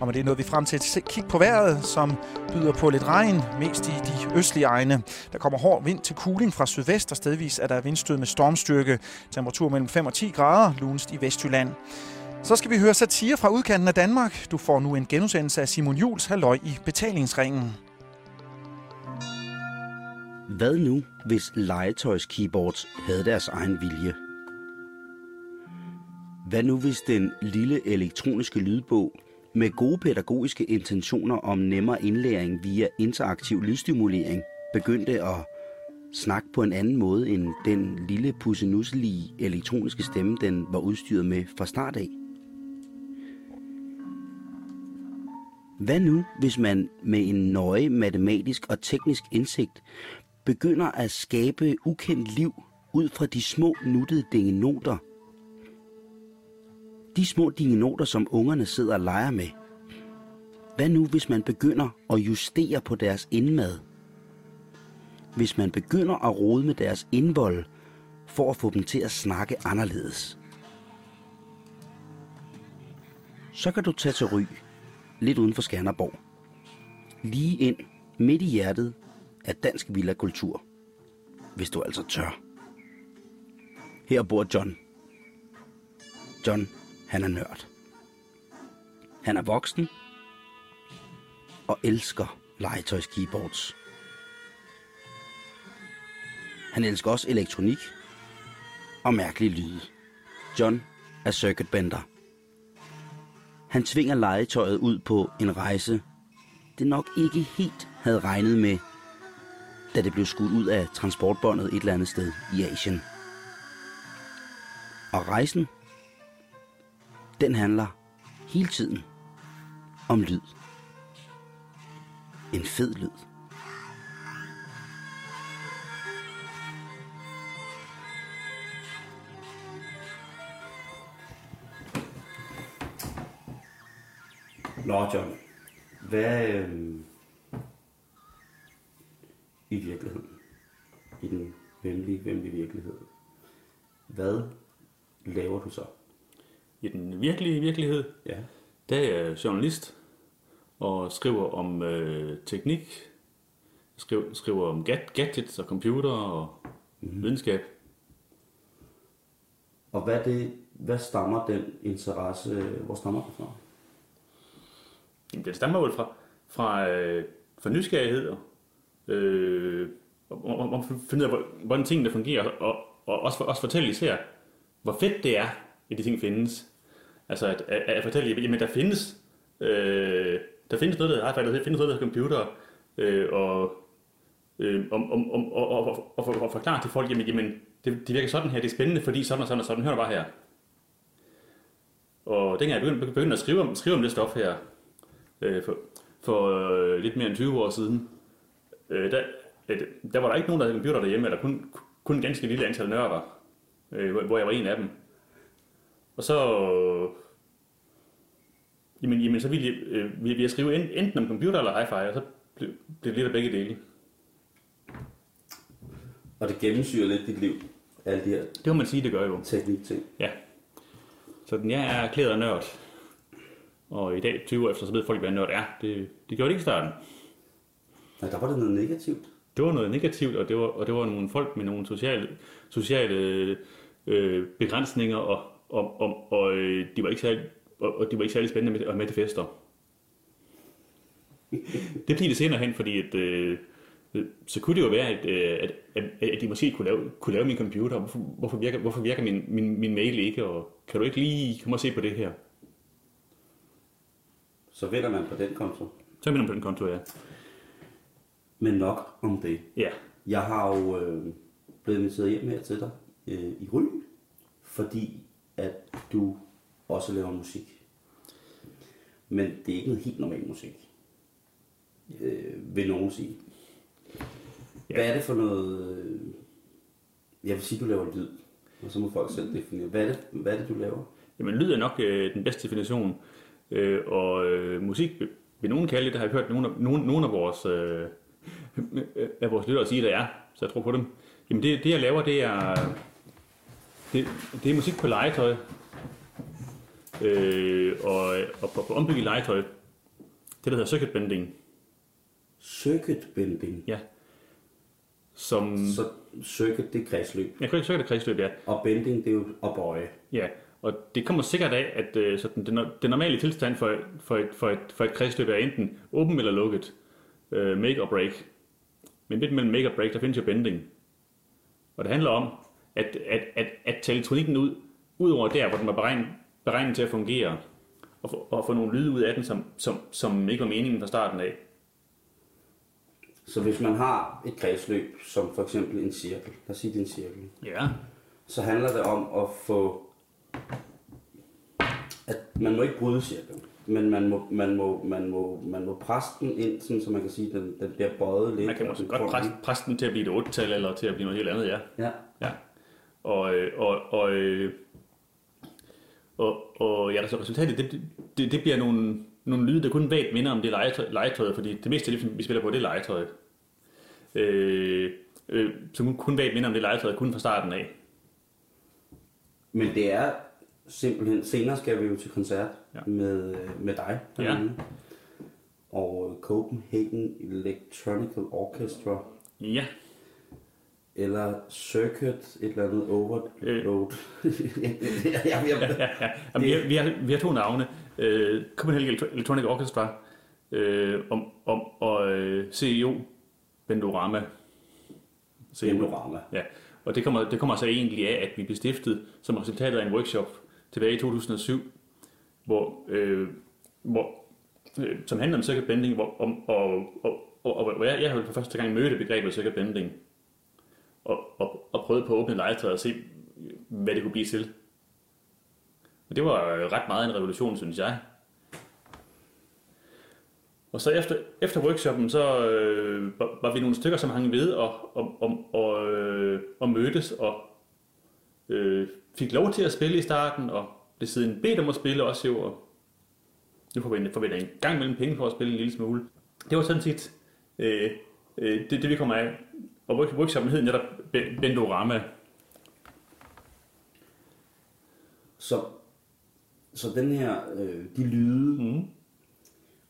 Og med det nåede vi frem til et kig på vejret, som byder på lidt regn, mest i de østlige egne. Der kommer hård vind til kuling fra sydvest, og stedvis er der vindstød med stormstyrke. Temperatur mellem 5 og 10 grader, lunest i Vestjylland. Så skal vi høre satire fra udkanten af Danmark. Du får nu en genudsendelse af Simon Jules Halløj i betalingsringen. Hvad nu, hvis legetøjskeyboards havde deres egen vilje? Hvad nu, hvis den lille elektroniske lydbog med gode pædagogiske intentioner om nemmere indlæring via interaktiv lydstimulering begyndte at snakke på en anden måde end den lille pussenusselige elektroniske stemme, den var udstyret med fra start af? Hvad nu, hvis man med en nøje matematisk og teknisk indsigt begynder at skabe ukendt liv ud fra de små nuttede dingenoter. De små dingenoter, som ungerne sidder og leger med. Hvad nu, hvis man begynder at justere på deres indmad? Hvis man begynder at rode med deres indvold for at få dem til at snakke anderledes. Så kan du tage til Ry, lidt uden for Skanderborg. Lige ind midt i hjertet af dansk villakultur, hvis du altså tør. Her bor John. John, han er nørd. Han er voksen og elsker legetøjskeyboards. Han elsker også elektronik og mærkelige lyde. John er circuitbender. Han tvinger legetøjet ud på en rejse, det nok ikke helt havde regnet med da det blev skudt ud af transportbåndet et eller andet sted i Asien. Og rejsen, den handler hele tiden om lyd. En fed lyd. Nå, John. Hvad, øh, i virkeligheden. I den venlige, venlige virkelighed. Hvad laver du så? I den virkelige virkelighed, Ja. der er jeg journalist og skriver om øh, teknik, skriver, skriver om gad- gadgets og computer og mm. videnskab. Og hvad, det, hvad stammer den interesse, hvor stammer det fra? Jamen, det stammer vel fra, fra, øh, fra nysgerrighed øh, og, og, og finde ud af, hvordan tingene fungerer, og, og også, også fortælle især, hvor fedt det er, at de ting findes. Altså at, at, at fortælle, jamen der findes, øh, der findes noget, der er der findes noget, der er computer, øh, og, øh, om, om, om, og, og, og, og, og, forklare til folk, jamen, jamen det, det virker sådan her, det er spændende, fordi sådan og sådan og sådan, hør bare her. Og dengang jeg begyndte, begyndte at skrive om, skrive om det stof her, øh, for, for øh, lidt mere end 20 år siden, øh, der, øh, der var der ikke nogen, der havde computer derhjemme, eller kun, kun en ganske lille antal nørder, øh, hvor jeg var en af dem. Og så, jamen, jamen så ville jeg, øh, ville jeg skrive enten om computer eller hi-fi, og så blev, blev det lidt af begge dele. Og det gennemsyrer lidt dit liv, alle de her Det må man sige, det gør jo. teknikting. Ja. Så den, jeg er erklæret nørd. Og i dag, 20 år efter, så ved folk, hvad en nørd er. Det, det gjorde det ikke i starten. Nej, der var det noget negativt. Det var noget negativt, og det var, og det var nogle folk med nogle sociale, sociale øh, begrænsninger, og, og, og, og øh, de var ikke særlig, og, og de var ikke særlig spændende med, med til fester. Det blev det senere hen, fordi at, øh, så kunne det jo være, at, øh, at, at, at de måske kunne lave, kunne lave min computer. Hvorfor, hvorfor virker, hvorfor virker min, min, min mail ikke? Og kan du ikke lige komme og se på det her? Så vender man på den konto. Så er man på den konto, ja. Men nok om det. Ja, Jeg har jo øh, blevet inviteret hjem her til dig øh, i Ry, fordi at du også laver musik. Men det er ikke noget helt normal musik, øh, vil nogen sige. Ja. Hvad er det for noget... Øh, jeg vil sige, du laver lyd, og så må folk selv definere. Hvad er det, hvad er det du laver? Jamen, lyd er nok øh, den bedste definition. Øh, og øh, musik, vil nogen kalde det, der har jeg hørt nogle af, nogle, nogle af vores, øh, af vores lyttere sige, det er, så jeg tror på dem. Jamen, det, det jeg laver, det er, det, det er musik på legetøj. Øh, og, og på, på ombygget legetøj det, der hedder circuit bending. Circuit bending. Ja. Som... Så circuit, det er kredsløb. Ja, circuit er kredsløb, ja. Og bending, det er jo at bøje. Ja, og det kommer sikkert af, at øh, sådan, den, den normale tilstand for, for, et, for, et, for et kredsløb er enten åben eller lukket. Øh, make or break. Men midt mellem make or break, der findes jo bending. Og det handler om, at, at, at, at tage elektronikken ud, ud over der, hvor den var beregnet, beregnet til at fungere, og få, og få nogle lyde ud af den, som, som, som ikke var meningen fra starten af. Så hvis man har et kredsløb, som for eksempel en cirkel, lad os sige det er en cirkel, Ja. så handler det om at få, at man må ikke bryde cirklen, men man må, man må, man må, man må presse den ind, sådan, så man kan sige, at den, den bliver bøjet lidt. Man kan måske godt presse, presse den til at blive et 8-tal, eller til at blive noget helt andet. Ja, Ja. Og, øh, og, og, øh, og, og ja, så resultatet, det, det, det bliver nogle, nogle lyde, der kun vagt minder om det legetøj, legetøjet, fordi det meste af det, vi spiller på, det er legetøjet. Øh, øh, som kun vagt minder om det legetøj, kun fra starten af. men det er simpelthen, senere skal vi jo til koncert Ja. med, med dig. Ja. Og Copenhagen Electronical Orchestra, Ja, eller Circuit, et eller andet overload. ja, vi, har, vi, har, vi har to navne. Øh, Copenhagen Electronic Orchestra øh, om, om, og øh, CEO Bendorama. CEO. Bendorama. Ja, og det kommer, det kommer så egentlig af, at vi blev stiftet som resultat af en workshop tilbage i 2007, hvor, øh, hvor, øh, som handler om circuit bending, hvor, om, og, og, og, og, hvor jeg, jeg har for første gang mødte begrebet circuit bending, og, og, og prøvede på at åbne legetøjet og se, hvad det kunne blive til. Og det var ret meget en revolution, synes jeg. Og så efter, efter workshoppen, så øh, var, var vi nogle stykker, som hang ved og, og, og, og, øh, og mødtes og øh, fik lov til at spille i starten, og blev siden bedt om at spille også jo, og nu forventer, vi, en gang mellem penge for at spille en lille smule. Det var sådan set øh, øh, det, det, vi kommer af. Og work- workshoppen hed netop Ben- Bendorama. Så, så den her, øh, de lyde, mm.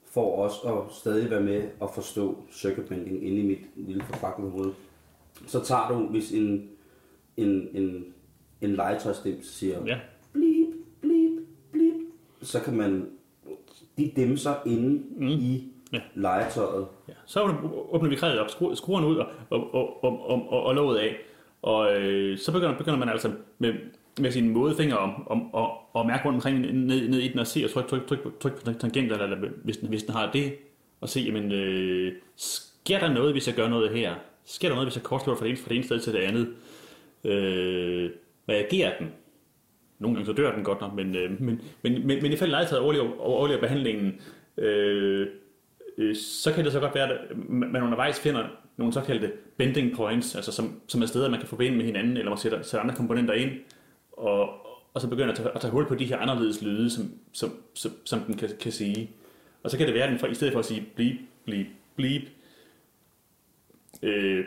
får os at stadig være med at forstå circuit bending inde i mit lille forfaklet hoved. Så tager du, hvis en, en, en, en legetøjstem siger, Ja, blip, blip, blip, så kan man, de dimser inde mm. i Ja. legetøjet. Ja. Så åbner- vi krædet op, skru, skruerne ud og, og, og, og, og, og, og låget af. Og øh, så begynder, begynder man altså med, med sine mådefinger om, om, og, og mærke rundt omkring ned, ned i den og se og trykke tryk, tryk, tryk på tangenter, eller hvis den, hvis den har det, og se, jamen, øh, sker der noget, hvis jeg gør noget her? Sker der noget, hvis jeg kortslutter fra det ene, fra det ene sted til det andet? Øh, reagerer den? Nogle gange så dør den godt nok, men, øh, men, men, men, men i fald legetøjet overlever, overlever behandlingen. Øh, øh, så kan det så godt være, at øh, man undervejs finder nogle såkaldte bending points, altså som, som er steder, man kan forbinde med hinanden, eller man sætter, sætter andre komponenter ind, og, og så begynder at tage, at tage hul på de her anderledes lyde, som, som, som, som den kan, kan sige. Og så kan det være, at den for, i stedet for at sige bleep, bleep, bleep, øh,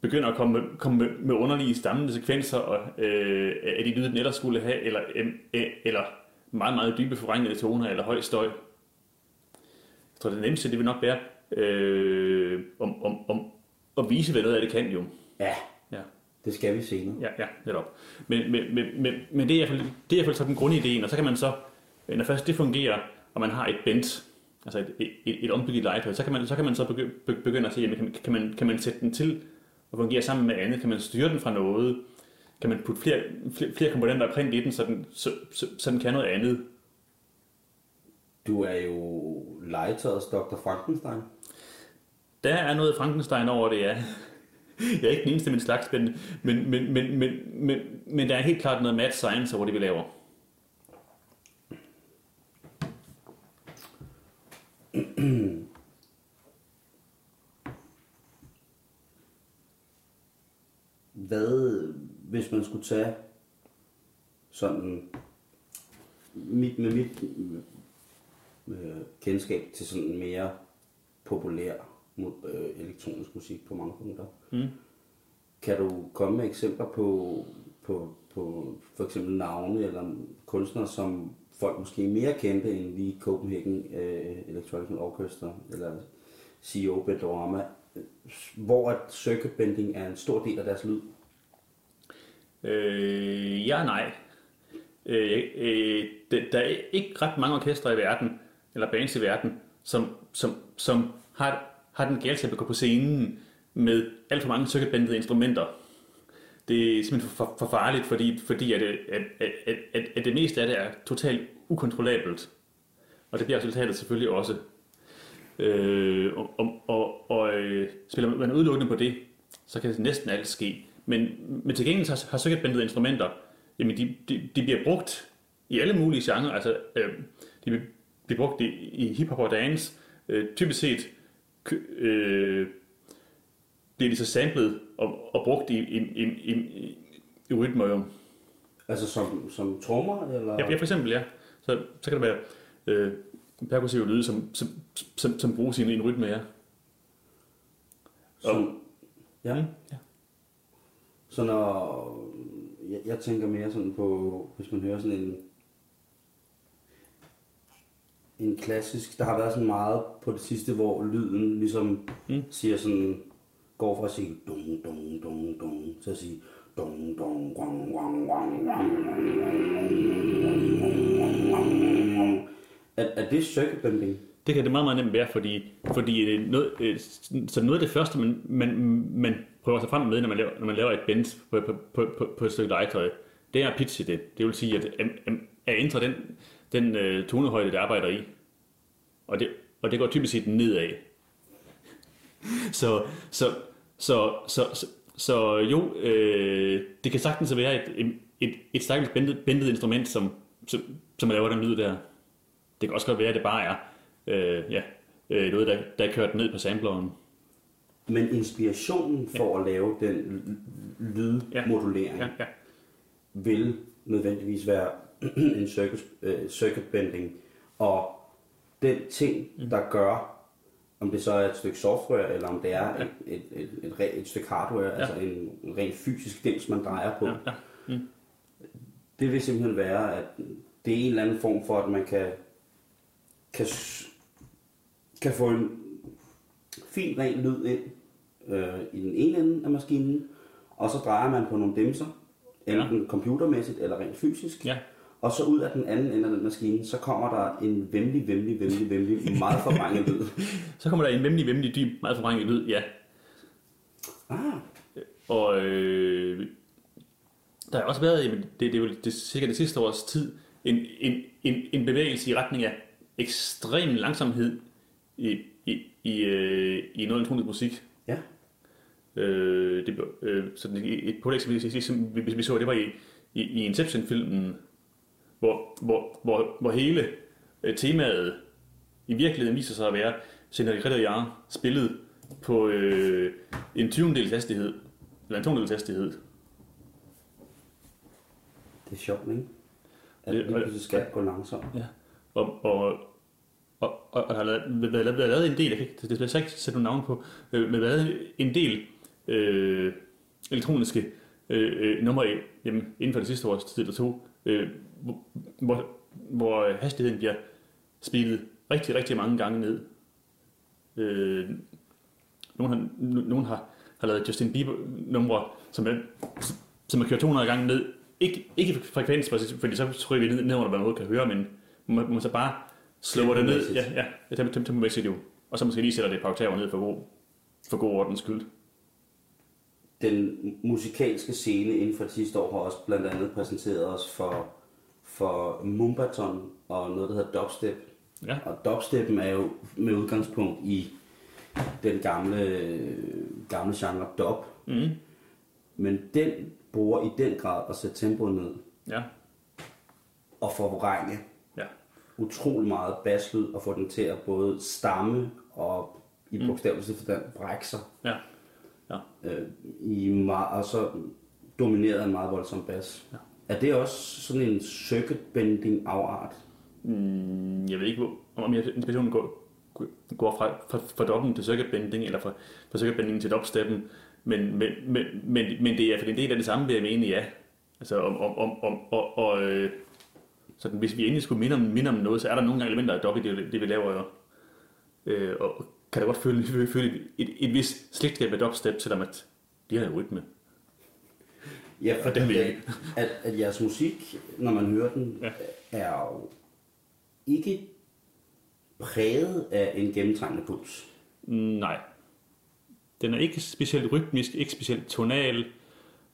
begynder at komme, komme med, med underlige stammende sekvenser og, øh, af de lyde, den ellers skulle have, eller, øh, øh eller meget, meget dybe forvrængede toner, eller høj støj. Tror, det nemmeste det vil nok være øh, om, om, om at vise, hvad noget af det kan jo. Ja, Ja, det skal vi senere. ja, ja netop. Men, men, men, men, men det er i hvert fald, det er i hvert fald så den grundideen, og så kan man så, når først det fungerer, og man har et bent, altså et, et, et, et ombygget legetøj, så kan man så, kan man så begynde, begynde at se, jamen, kan, kan, man, kan man sætte den til at fungere sammen med andet? Kan man styre den fra noget? Kan man putte flere, flere, flere komponenter og printe i den, så den, så, så, så den kan noget andet? Du er jo legetøjets Dr. Frankenstein. Der er noget Frankenstein over det, ja. Jeg er ikke den eneste min slags, men, men, men, men, men, men, men der er helt klart noget mad science over det, vi laver. Hvad, hvis man skulle tage sådan mit, med mit øh, kendskab til sådan mere populær øh, elektronisk musik på mange punkter. Mm. Kan du komme med eksempler på, på på, for eksempel navne eller kunstnere, som folk måske mere kendte end lige Copenhagen øh, Electronic Orchestra eller CEO Bedorama, hvor at circuit bending er en stor del af deres lyd. Øh, ja nej. Øh, øh, der, der er ikke ret mange orkestre i verden, eller bands i verden, som, som, som har, har den galt til at gå på scenen med alt for mange circuitbandede instrumenter. Det er simpelthen for, for farligt, fordi, fordi at, at, at, at, at det meste af det er totalt ukontrollabelt. Og det bliver resultatet selvfølgelig også. Øh, og og, og, og øh, spiller man udelukkende på det, så kan det næsten alt ske. Men, men til gengæld har, har circuitbandede instrumenter, jamen de, de, de bliver brugt i alle mulige genrer. Altså, øh, de bliver brugt i, i hiphop og dance. Øh, typisk set øh, bliver de så samlet og, og brugt i, i, i, i, i rytmer jo. Altså som, som trommer? Eller? Ja, ja, for eksempel, ja. Så, så kan det være øh, perkussive lyde, som, som, som, som bruges i en, en rytme, ja. Som, ja. Mm, ja. Så når, jeg, jeg tænker mere sådan på, hvis man hører sådan en, en klassisk, der har været sådan meget på det sidste, hvor lyden ligesom mm. siger sådan, går fra at sige dum dum dum dum, til at sige dum dum wang wang wang wang er, er det circuit bending? Det kan det meget, meget nemt være, fordi, fordi noget, så noget af det første, man, man, man prøver sig frem med, når man laver, når man laver et bend på, på, på, på, på et stykke legetøj, det er at pitche det. Det vil sige, at, at, at ændre den, den uh, tonehøjde, det arbejder i. Og det, og det går typisk set nedad. så, så, så, så, så, så jo, øh, det kan sagtens være et, et, et stærkt bendet, bendet instrument, som, som, som laver den lyd der. Det kan også godt være, at det bare er øh, ja, øh, noget, der, der er kørt ned på sampleren. Men inspirationen for ja. at lave den lydmodulering ja. Ja, ja. vil nødvendigvis være en circuit, uh, circuit bending. Og den ting, mm. der gør, om det så er et stykke software, eller om det er ja. et, et, et, et, et, et stykke hardware, ja. altså en, en rent fysisk dims, man drejer på, Ja, ja. Mm. det vil simpelthen være, at det er en eller anden form for, at man kan, kan, kan få en fin, ren lyd ind øh, i den ene ende af maskinen, og så drejer man på nogle dimser, enten ja. computermæssigt eller rent fysisk, Ja. Og så ud af den anden ende af den maskine, så kommer der en vemmelig, vemmelig, vemmelig, vemmelig, meget forvrænget lyd. Så kommer der en vemmelig, vemmelig dyb, meget forvrænget lyd, ja. Ah, Og øh, der har også været, det, det er jo det, cirka det sidste års tid, en, en, en, en bevægelse i retning af ekstrem langsomhed i, i, i, øh, i noget elektronisk musik. ja. Øh, det, øh, sådan et et pålæg, som vi, som vi, vi så, det var i, i, i Inception-filmen, hvor, hvor, hvor, hvor hele øh, temaet i virkeligheden viser sig at være Senator Redder spillet på øh, en 20. dels hastighed, eller en 2. dels hastighed. Det er sjovt, ikke? At Det- det, lige pludselig skal gå langsomt. Ja. Og, og, og, og, og der har lavet, været, været, været lavet en del, jeg kan ikke, det skal jeg ikke sætte nogle navn på, øh, men lavet en del øh, elektroniske øh, øh, numre jamen, inden for det sidste års tid eller to, øh, hvor, hvor, hvor hastigheden bliver speedet rigtig, rigtig mange gange ned. Øh, nogen har, nogen har, har lavet Justin Bieber-numre, som er, som er kørt 200 gange ned. Ikke, ikke frekvens, fordi så jeg, vi ned, ned under, hvad man overhovedet kan høre, men man, man så bare slår det ned. Ja, ja, tempo, tempo, tempomæssigt jo. Og så måske lige sætter det et par oktaver ned for god, for god ordens skyld. Den musikalske scene inden for sidste år har også blandt andet præsenteret os for, for Mumbaton og noget, der hedder dubstep. Ja, Og dubsteppen er jo med udgangspunkt i den gamle, gamle genre dub. mm, Men den bruger i den grad at sætte tempoet ned ja, og forvrænge ja. utrolig meget baslyd og få den til at både stamme og i Mm. bogstaveligste forstand brække sig. Ja, ja. øh, i meget, og så domineret af en meget voldsom bas. Ja. Er det også sådan en circuit bending afart? Mm, jeg ved ikke, hvor, om jeg inspirationen går, går fra, fra, fra dobbelt til circuit bending, eller fra, fra circuit bending til dubsteppen, men, men, men, men, men det er for en del af det samme, vil jeg mene, ja. Altså, om, om, om, om og, og øh, sådan, hvis vi endelig skulle minde om, minde om noget, så er der nogle gange elementer af dub i det, det vi laver. Jo. Øh, og kan da godt føle, føle, et, et, et vis slægtskab med dubstep, selvom at de har jo rytme. Ja, for jeg at, at, at jeres musik, når man hører den, Ja. er jo ikke præget af en gennemtrængende puls. Nej. Den er ikke specielt rytmisk, ikke specielt tonal,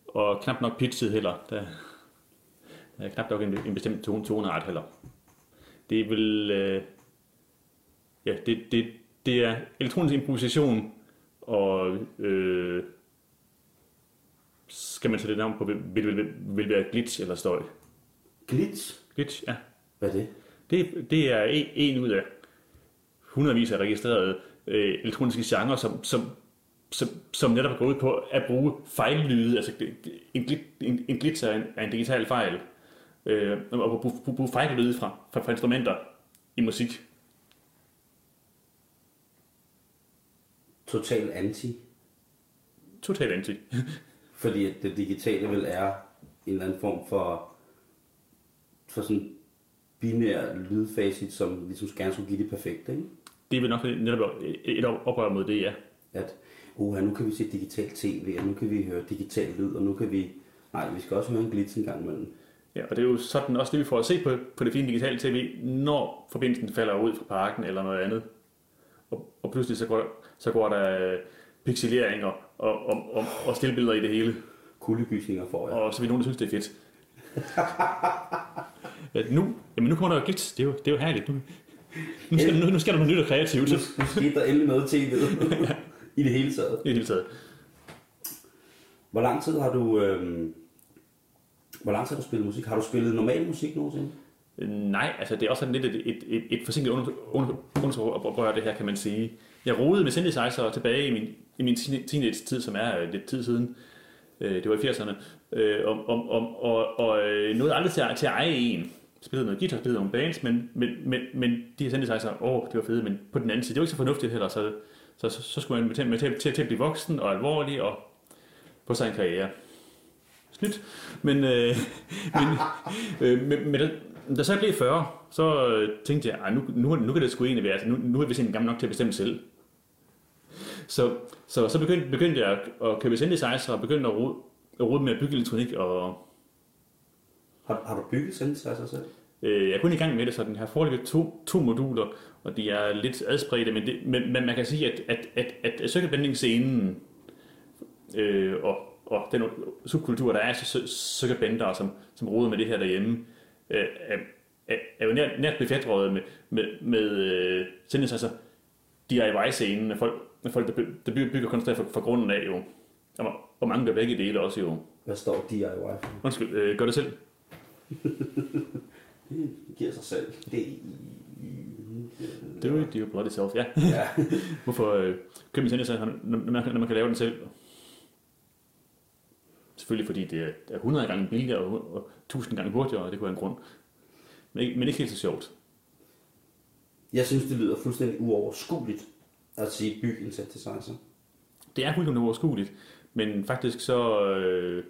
og knap nok pitchet heller. Der der er knap nok en, en bestemt tone, toneart heller. Det er vel... Øh, ja, det, det, det er elektronisk improvisation, og øh, skal man sætte det navn på, vil, vil, vil, vil være glitch eller støj. Glitch? Glitch, ja. Hvad er det? Det, det er en, en ud af hundredvis af registrerede øh, elektroniske genrer, som, som, som, som netop går ud på at bruge fejllyde. Altså en, en, en glitch er en, er en digital fejl. Øh, og bruge, bruge, bruge fejllyde fra, fra, fra instrumenter i musik. Total anti. Totalt anti. Fordi at det digitale vel er en eller anden form for, for sådan binær lydfacit, som ligesom gerne skulle give det perfekte, ikke? Det er vel nok netop et oprør mod det, ja. At, uha, nu kan vi se digital tv, og nu kan vi høre digital lyd, og nu kan vi... Nej, vi skal også høre en glitch en gang imellem. Ja, og det er jo sådan også det, vi får at se på, på det fine digitale tv, når forbindelsen falder ud fra parken eller noget andet. Og, og pludselig så går, så går der øh, pixeleringer og, og, og, og stillbilleder i det hele. Kuldegysninger får jeg. Og så vil nogen, der synes, det er fedt. ja, nu, jamen nu kommer der jo glitch. Det er jo, det er jo herligt. Nu, nu, skal, nu, nu skal der noget nyt og kreativt Nu, nu skete der endelig noget tv i det hele taget. i det hele taget. Hvor lang tid har du... Øh, hvor lang tid har du spillet musik? Har du spillet normal musik nogensinde? Øh, Nej, altså det er også sådan lidt et, et, et, et forsinket undersøgelsesoprør, det her, kan man sige. Jeg rodede med synthesizer tilbage i min, i min teenage-tid, som er øh, lidt tid siden. Øh, det var i 80'erne. Og, øh, om, om, om, og, og nåede aldrig til, at- til at eje en. Spillede noget guitar, spillede nogle bands, men, men, men, men de her synthesizer, åh, det var fede, men på den anden side, det var ikke så fornuftigt heller, så, så, så, så skulle man til, med til, til, til at blive voksen og alvorlig og på sig en karriere. Snydt. Men, øh, men, øh, men, men da, da så jeg blev 40, så øh, tænkte jeg, nu, nu, nu kan det sgu egentlig være, altså, nu, nu er vi simpelthen gammel nok til at bestemme selv. Så, så, så begyndte, begyndte jeg at, at købe synthesizer og begyndte at rode, at rode med at bygge elektronik, og Har, har du bygget synthesizer selv? øh, jeg er kun i gang med det, så den har foreløbig to, to moduler, og de er lidt adspredte, men, det, men, men man kan sige, at, at, at, at circuitbending-scenen øh, og, og den subkultur, der er til circuitbendere, som, som roder med det her derhjemme, øh, er, er, er jo nært, nært befætret med, med, med øh, synthesizer DIY-scenen, af folk, af folk der, by, der bygger, kunst fra, fra grunden af jo. Og, mange gør begge dele også jo. Hvad står DIY for? Undskyld, øh, gør det selv. Det giver sig selv. Det, Do it your bloody self, ja. ja. Hvorfor øh, købe en synthesizer, når, når, man, når man kan lave den selv? Selvfølgelig fordi det er, er 100 gange billigere og, og 1000 gange hurtigere, og det kunne være en grund. Men men ikke helt så sjovt. Jeg synes, det lyder fuldstændig uoverskueligt at sige byg en synthesizer. Det er fuldstændig uoverskueligt, men faktisk så, øh,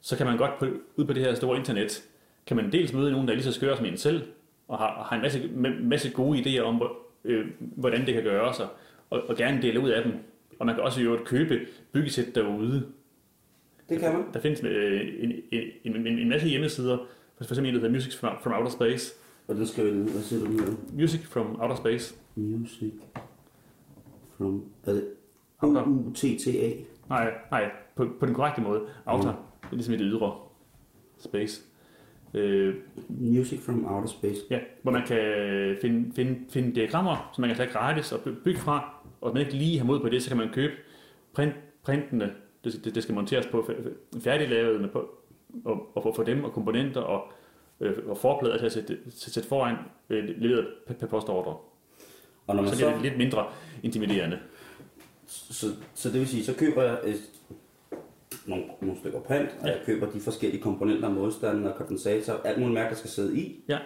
så kan man godt på, ud på det her store internet, kan man dels møde nogen, der er lige så skøre som en selv, og har, og har en masse, ma- masse gode idéer om, øh, hvordan det kan gøres, og, og, og gerne dele ud af dem. Og man kan også i øvrigt købe byggesæt derude. Det kan man. Der findes øh, en, en, en, en, en masse hjemmesider, for eksempel en, der hedder Music from, from Outer Space. Og den skal jo Hvad siger du nu? Music from Outer Space. Music from... Er det Outer. O-U-T-T-A? Nej, nej, på, på den korrekte måde. Outer, det er ligesom i det ydre space. Øh, Music from Outer Space. ja, hvor man kan finde, finde, finde diagrammer, som man kan tage gratis og by- bygge fra, og hvis man ikke lige har mod på det, så kan man købe print, printene, det, det, det skal monteres på færdiglavet med på, og, og få dem og komponenter og, øh, og forplader til at sætte, sætte foran øh, leveret per postordre. Og når man Så så, det er lidt mindre intimiderende. så, så det vil sige, så køber jeg et, nogle, nogle stykker print, og jeg køber de forskellige komponenter, modstanden og kondensator, alt muligt mærke, der skal sidde i, Ja.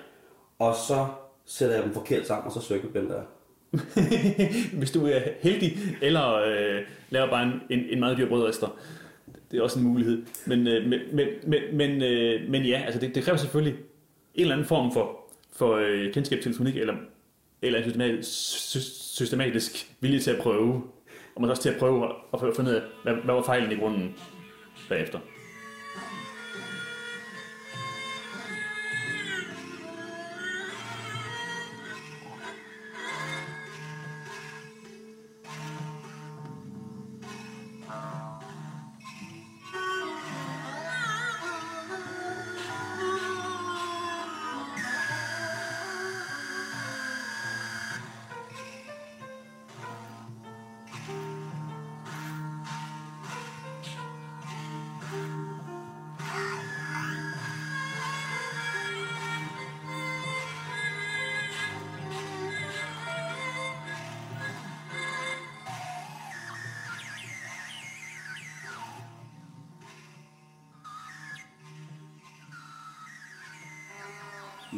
og så sætter jeg dem forkert sammen, og så cirkelblender jeg. Hvis du er heldig, eller øh, laver bare en, en, en meget dyr brødrester. det er også en mulighed. Men, øh, men, men, men, men, øh, men ja, altså det, det kræver selvfølgelig en eller anden form for, for øh, kendskab til elektronik, eller, eller en systematisk, systematisk vilje til at prøve, og man også til at prøve at finde ud af, hvad, hvad var fejlen i grunden bagefter.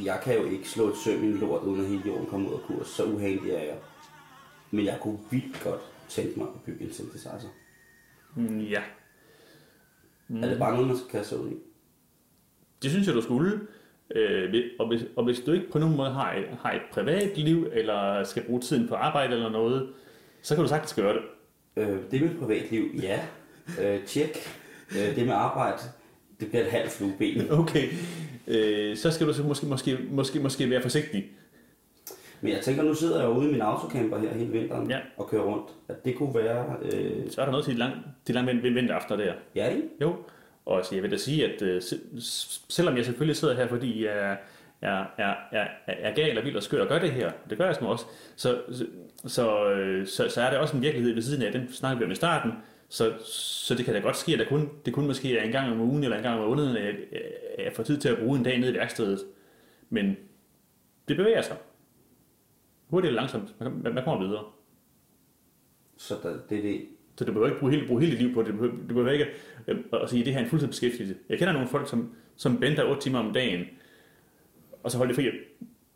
Jeg kan jo ikke slå et søm i en lort, uden at hele jorden kommer ud af kurs. Så uheldig er jeg. Men jeg kunne vildt godt tænke mig at bygge en synthesizer. Mm, ja, Mm. Er det bare noget, man skal kaste ud i? det synes jeg, du skulle. Øh, og, hvis, og hvis du ikke på nogen måde har et, har et privat liv, eller skal bruge tiden på arbejde eller noget, så kan du sagtens gøre det. Øh, det med privatliv, ja. Øh, tjek. Øh, det med arbejde, det bliver et halvt flueben. Okay, øh, så skal du så måske, måske, måske, måske være forsigtig. Men jeg tænker, nu sidder jeg jo ude i min autocamper her hele vinteren Ja. og kører rundt. At det kunne være... Øh, Så er der noget til de lange, de lange vind- vinteraftener der. ja, ikke? Jo, og så jeg vil da sige, at øh, selvom jeg selvfølgelig sidder her, fordi jeg er, er, er, er, er gal og vild og skør og gør det her, det gør jeg som også, så, så, så, øh, så, så er det også en virkelighed ved siden af, den snakker vi om i starten, så, så det kan da godt ske, at der kun, det kun måske er en gang om ugen eller en gang om måneden, at jeg, at jeg får tid til at bruge en dag nede i værkstedet. Men det bevæger sig. Hurtigt eller langsomt. Man, man, man kommer videre. Så der, det er det. Så du behøver ikke bruge hele, bruge hele dit liv på det. Du behøver, du behøver ikke øh, at sige, at det her er en fuldtidsbeskæftigelse. Jeg kender nogle folk, som, som bender 8 timer om dagen, og så holder de fri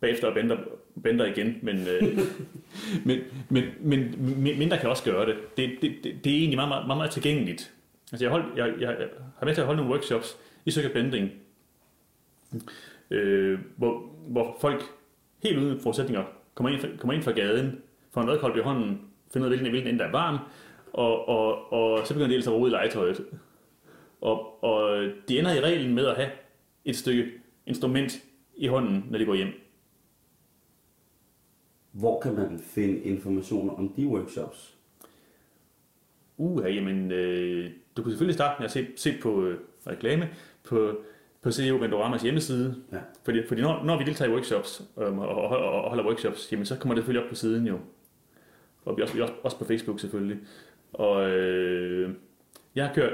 bagefter og bender, bender igen. Men, øh, men, men, men, men mindre kan også gøre det. Det, det, det, det er egentlig meget, meget, meget, meget tilgængeligt. Altså jeg, hold, jeg, jeg har med til at holde nogle workshops i circuit bending, øh, hvor, hvor folk helt uden forudsætninger kommer ind, kommer ind fra gaden, får en redkolb i hånden, finder ud af, hvilken, hvilken ende der er varm, og, og, og så begynder de ellers at rode i legetøjet. Og, og de ender i reglen med at have et stykke instrument i hånden, når de går hjem. Hvor kan man finde informationer om de workshops? Uh, jamen, øh, du kan selvfølgelig starte med at se, se på øh, reklame på, på CEO Vendoramas hjemmeside. Ja. Fordi, fordi når, når vi deltager i workshops øhm, og, og, og, holder workshops, jamen, så kommer det selvfølgelig op på siden jo. Og vi også, vi også, også på Facebook selvfølgelig. Og øh, jeg har kørt,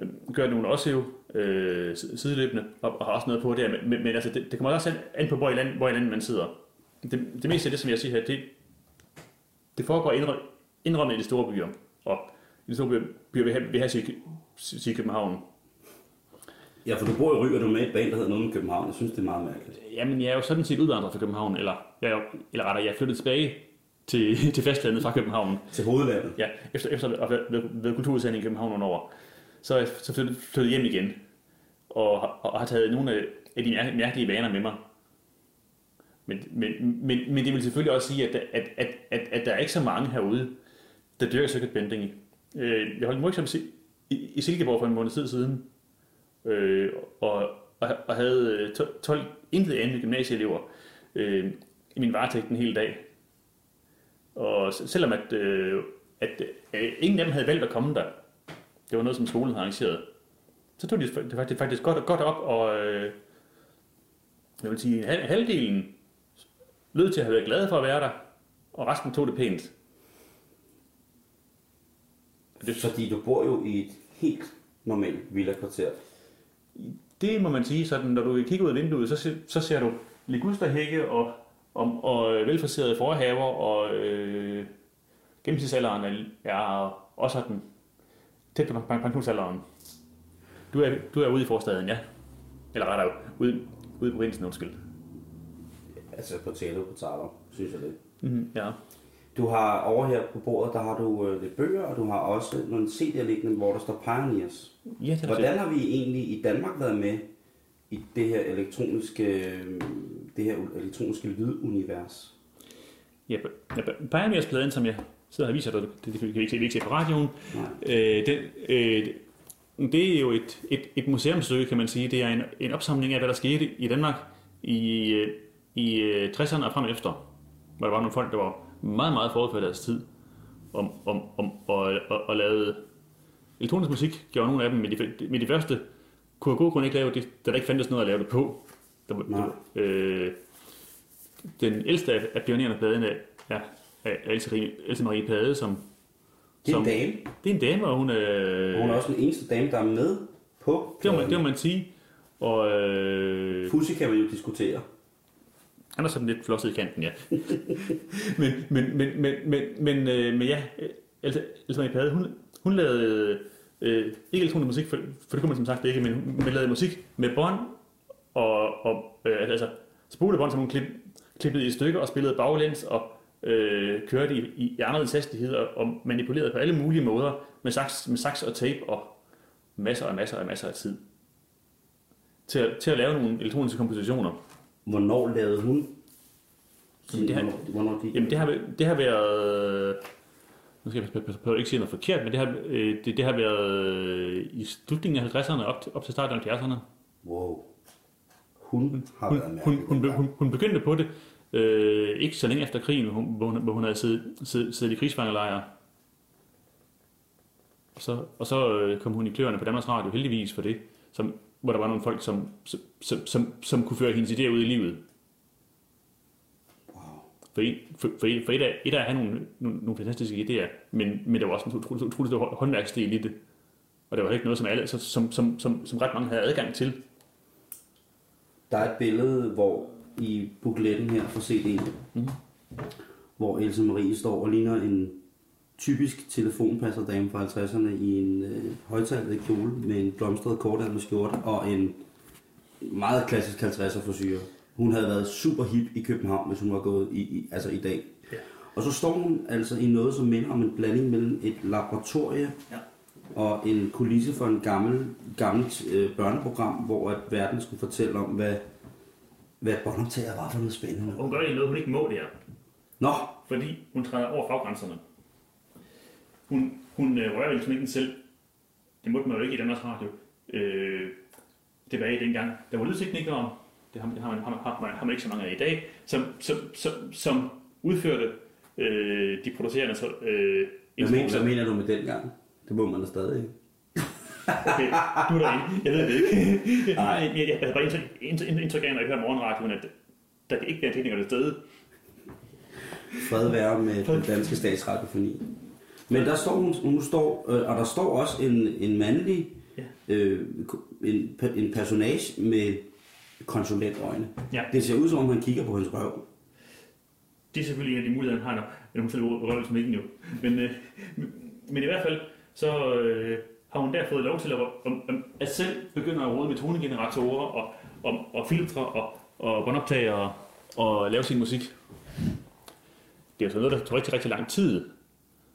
øh, gjort nogle også jo øh, sideløbende, og, og har også noget på der, men, men, altså, det, det kommer også an, an på, hvor i, land, hvor i landet man sidder. Det, det meste af det, som jeg siger her, det, det foregår indrø- indrømmet i de store byer. Og i de store byer, byer vi har, vi har sige, sige København. Ja, for du bor i Ry, og du er med i et band, der hedder noget med København. Jeg synes, det er meget mærkeligt. Jamen, jeg er jo sådan set udvandret fra København, eller, jeg er eller rettere, jeg er flyttet tilbage til, til fastlandet fra København. Til hovedlandet. Ja, efter, efter at have været, kulturudsending i København nogle år. Så er jeg så flyttet, hjem igen, og, har- og har taget nogle af, af de mær- mærkelige vaner med mig. Men, men, men, men det vil selvfølgelig også sige, at, at, at, at, at der er ikke så mange herude, der dyrker circuit bending. Øh, Jeg holdt en workshop i, i, Silkeborg for en måned tid siden, øh, og, og, og havde øh, 12 intet andet gymnasieelever øh, i min varetægt en hel dag. Og selvom at, øh, at øh, ingen af dem havde valgt at komme der, det var noget, som skolen havde arrangeret, så tog de det faktisk, faktisk godt, godt op, og øh, jeg vil sige, halvdelen lød til at have været glade for at være der, og resten tog det pænt. Det... Fordi du bor jo i et helt normalt villa-kvarter. Det må man sige, sådan, når du kigger ud af vinduet, så, se- så ser du ligusterhække og, og, og velforserede forhaver, og øh, gennemsnitsalderen er, er også sådan tæt på pen- pensionsalderen. Du er, du er ude i forstaden, ja. Eller rettere, ude, ude i provinsen, undskyld. Altså på taler, synes jeg det. Mm-hmm, ja. Du har over her på bordet, der har du øh, lidt bøger, og du har også nogle CD'er liggende, hvor der står Pioneers. Ja, det er Hvordan har vi egentlig i Danmark været med i det her elektroniske, øh, det her elektroniske lydunivers? Ja, ja Pioneers-pladen, som jeg sidder og viser dig, det, det kan vi ikke se, vi ikke se på radioen, øh, den, øh, det er jo et, et, et museumsstykke, kan man sige. Det er en, en opsamling af, hvad der skete i Danmark i, øh, i 60'erne og frem efter. Hvor der var nogle folk, der var meget, meget forud for deres tid, om, om, om, og, og, og lavede elektronisk musik, gjorde nogle af dem, men de, men de første kunne af god grund ikke lave det, da der ikke fandtes noget at lave det på. Der, der, øh, den ældste af, af pionerende bladene er, er Else, Else Marie Pade, som... Det er som, en dame. Det er en dame, og hun er... Og hun er også den eneste dame, der er med på Det må man, det må man sige. Og, øh, Pussy kan man jo diskutere. Han er sådan lidt flosset i kanten, ja. men, men, men, men, men, men, øh, men ja, øh, Else, Else Marie Pade, hun, hun lavede øh, ikke elektronisk musik, for, for det kunne man som sagt ikke, men hun lavede musik med bånd og, og øh, altså spolebånd, som hun klip, klippede i stykker og spillede baglæns og øh, kørte i, i anderledes hastighed og, og manipulerede på alle mulige måder med saks, med saks og tape og masser og masser og masser af tid til at, til at lave nogle elektroniske kompositioner. Hvornår lavede hun? Jamen, det har, hvornår, jamen, det har, det har været... Nu skal jeg prøve at ikke sige noget forkert, men det har, øh, det, det har været i slutningen af 50'erne op til, op til starten af 70'erne. Wow. Hun har Hun, været hun, hun, hun, hun begyndte på det øh, ikke så længe efter krigen, hvor hun, hvor hun, hvor hun havde siddet, siddet, siddet i krigsfangelejre. Og så, og så øh, kom hun i kløerne på Danmarks Radio, heldigvis for det, som, hvor der var nogle folk, som, som, som, som kunne føre hendes idéer ud i livet. Wow. For, et, for, for, et, for et, af, et af at have nogle, nogle, nogle fantastiske idéer, men, men der var også en utrolig, utrolig stor håndværksstil i det. Og det var ikke noget, som, alle, som, som, som, som ret mange havde adgang til. Der er et billede, hvor i bukletten her for CD'en, Mhm. hvor Else Marie står og ligner en typisk telefonpasserdame fra 50'erne i en øh, højtalet kjole med en blomstret kortærmet skjorte og en meget klassisk 50'er frisyr. Hun havde været super hip i København, hvis hun var gået i, i, altså i dag. Ja. Og så står hun altså i noget, som minder om en blanding mellem et laboratorie Ja. og en kulisse for en gammel, gammelt øh, børneprogram, hvor at verden skulle fortælle om, hvad, hvad båndoptager var for noget spændende. Og hun gør egentlig noget, hun ikke må der. Nå, fordi hun træder over faggrænserne. Hun, hun øh, rører elektronikken selv. Det måtte man jo ikke i Danmarks Radio. Øh, det var i dengang. Der var lydteknikere, det har, man, har, man, har, man, har man ikke så mange af i dag, som, som, som, som udførte øh, de producerende så, øh, hvad mener, hvad mener du med dengang? Det må man da stadig ikke. Okay, du er derinde. Jeg ved det ikke. Nej. jeg, jeg, jeg havde bare indtryk, indtryk, indtryk af, når jeg hører morgenradioen, at der kan ikke være teknikere til stede. Fred være med den danske statsradiofoni. Men der står hun, hun står, øh, og der står også en, en mandlig, Ja. øh, en, en personage med konsulentøjne. Ja. Det ser ud som om, han kigger på hans røv. Det er selvfølgelig en af de muligheder, han har, når- hun selv rører som ikke jo. Men, øh, men i hvert fald, så øh, har hun der fået lov til at, at selv begynde at råde med tonegeneratorer og, og, og filtre og, og båndoptager og, og lave sin musik. Det er jo sådan noget, der tog rigtig, rigtig lang tid.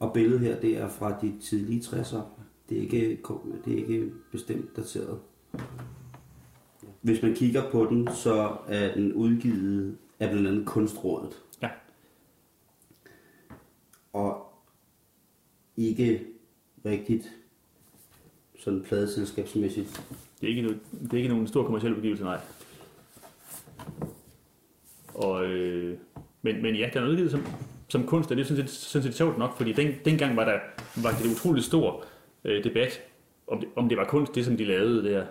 Og billedet her, det er fra de tidlige 60'er. Det er ikke, det er ikke bestemt dateret. Hvis man kigger på den, så er den udgivet af blandt andet Kunstrådet. Ja. Og ikke rigtigt sådan pladeselskabsmæssigt. Det er ikke, noget, det er ikke nogen stor kommersiel udgivelse, nej. Og, øh, men, men ja, den er udgivet som, som kunst, og det sådan set, sådan set sjovt nok, fordi den, dengang var der var det utroligt stor øh, debat, om det, om det var kunst, det som de lavede der.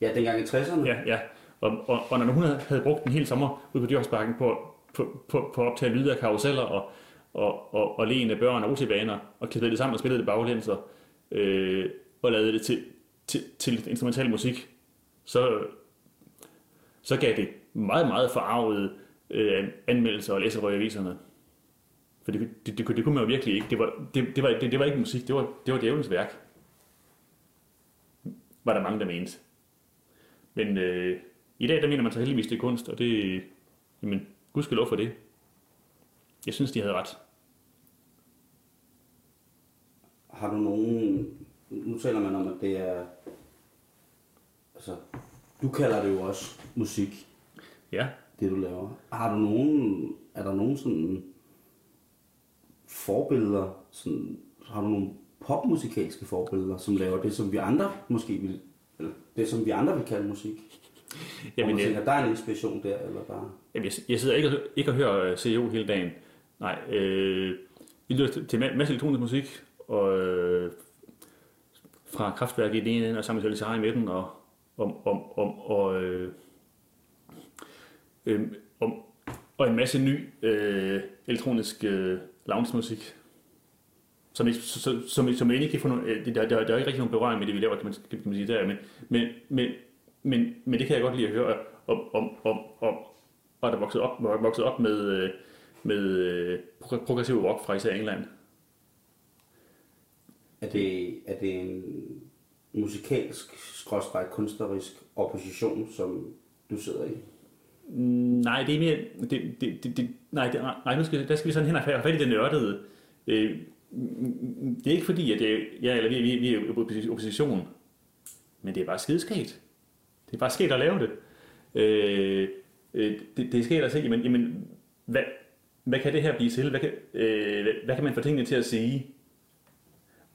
Ja, dengang i 60'erne. Ja, ja. Og, og, og når hun havde, brugt en hel sommer ude på Dyrhavsbakken på, på, på, på at optage lyde af karuseller og, og, og, og af børn og rutsjebaner, og klippede det sammen og spillede det baglæns og, øh, og lavede det til, til, til instrumental musik, så, så gav det meget, meget forarvede øh, anmeldelser og læserøg i aviserne. For det, det, det, det, kunne man jo virkelig ikke. Det var, det, det, var, det, det var ikke musik, det var, det var djævelens værk. Var der mange, der mente. Men øh, i dag, der mener man så heldigvis, det er kunst, og det, jamen, gudskelov for det. Jeg synes, de havde ret. har du nogen... Nu taler man om, at det er... Altså, du kalder det jo også musik, Ja. det du laver. Har du nogen... Er der nogen sådan forbilleder? Sådan, har du nogle popmusikalske forbilleder, som laver det, som vi andre måske vil... Eller det, som vi andre vil kalde musik? Jamen, det, tænker, der er en inspiration der, eller bare... Jamen, jeg, jeg sidder ikke, og- ikke og hører øh, CEO hele dagen. Nej, øh, vi lytter til, til ma- masse elektronisk musik, og øh, fra kraftværk i den ene ende, og sammen med Sahara i midten, og, om, om, om, og, øh, øh, om, og en masse ny øh, elektronisk øh, lounge-musik, som, ikke, som, som, som egentlig ikke kan få nogen, øh, der, der, der, er ikke rigtig nogen berøring med det, vi laver, kan man, kan man sige der, men, men, men, men, men det kan jeg godt lide at høre om, om, om, om og der er vokset op, vokset op med, øh, med øh, progressiv rock fra især England. Er det, er det en musikalsk, skråstrej kunstnerisk opposition, som du sidder i? Nej, det er mere... Det, det, det, det, nej, det, nej, nu skal, der skal vi sådan hen og have fat i det nørdede. Øh, det er ikke fordi, at jeg, jeg eller vi, vi, vi er opposition, men det er bare skideskægt. Det er bare sket at lave det. Øh, øh, det, det er sket at se, jamen, jamen hvad, hvad kan det her blive til? Hvad kan, øh, hvad, hvad kan man få tingene til at sige?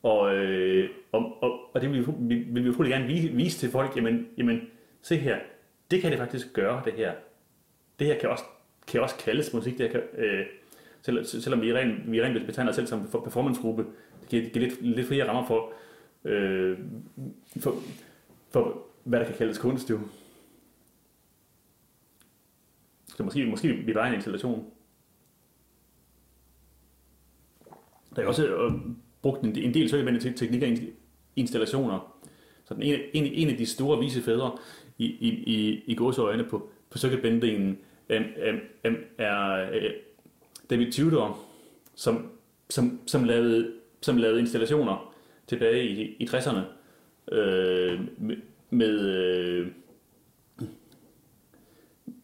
Og, øh, og, og, og det vil vi, vil vi utrolig gerne vise, vise til folk, jamen, jamen se her, det kan det faktisk gøre, det her. Det her kan også, kan også kaldes musik, det her kan, øh, selv, selvom vi rent, vi rent betegner os selv som for- performancegruppe, det giver, det giver lidt, lidt flere rammer for, øh, for, for, hvad der kan kaldes kunst, jo. Så måske, måske vi bare en installation. Der er også øh, brugt en, en del søgevendte teknikker installationer. Så den ene, en, en af de store vise fædre i, i, i, i gåseøjne på, på circuitbendingen um, um, er David Tudor, som, som, som, lavede, som lavede installationer tilbage i, i 60'erne øh, med, med, øh,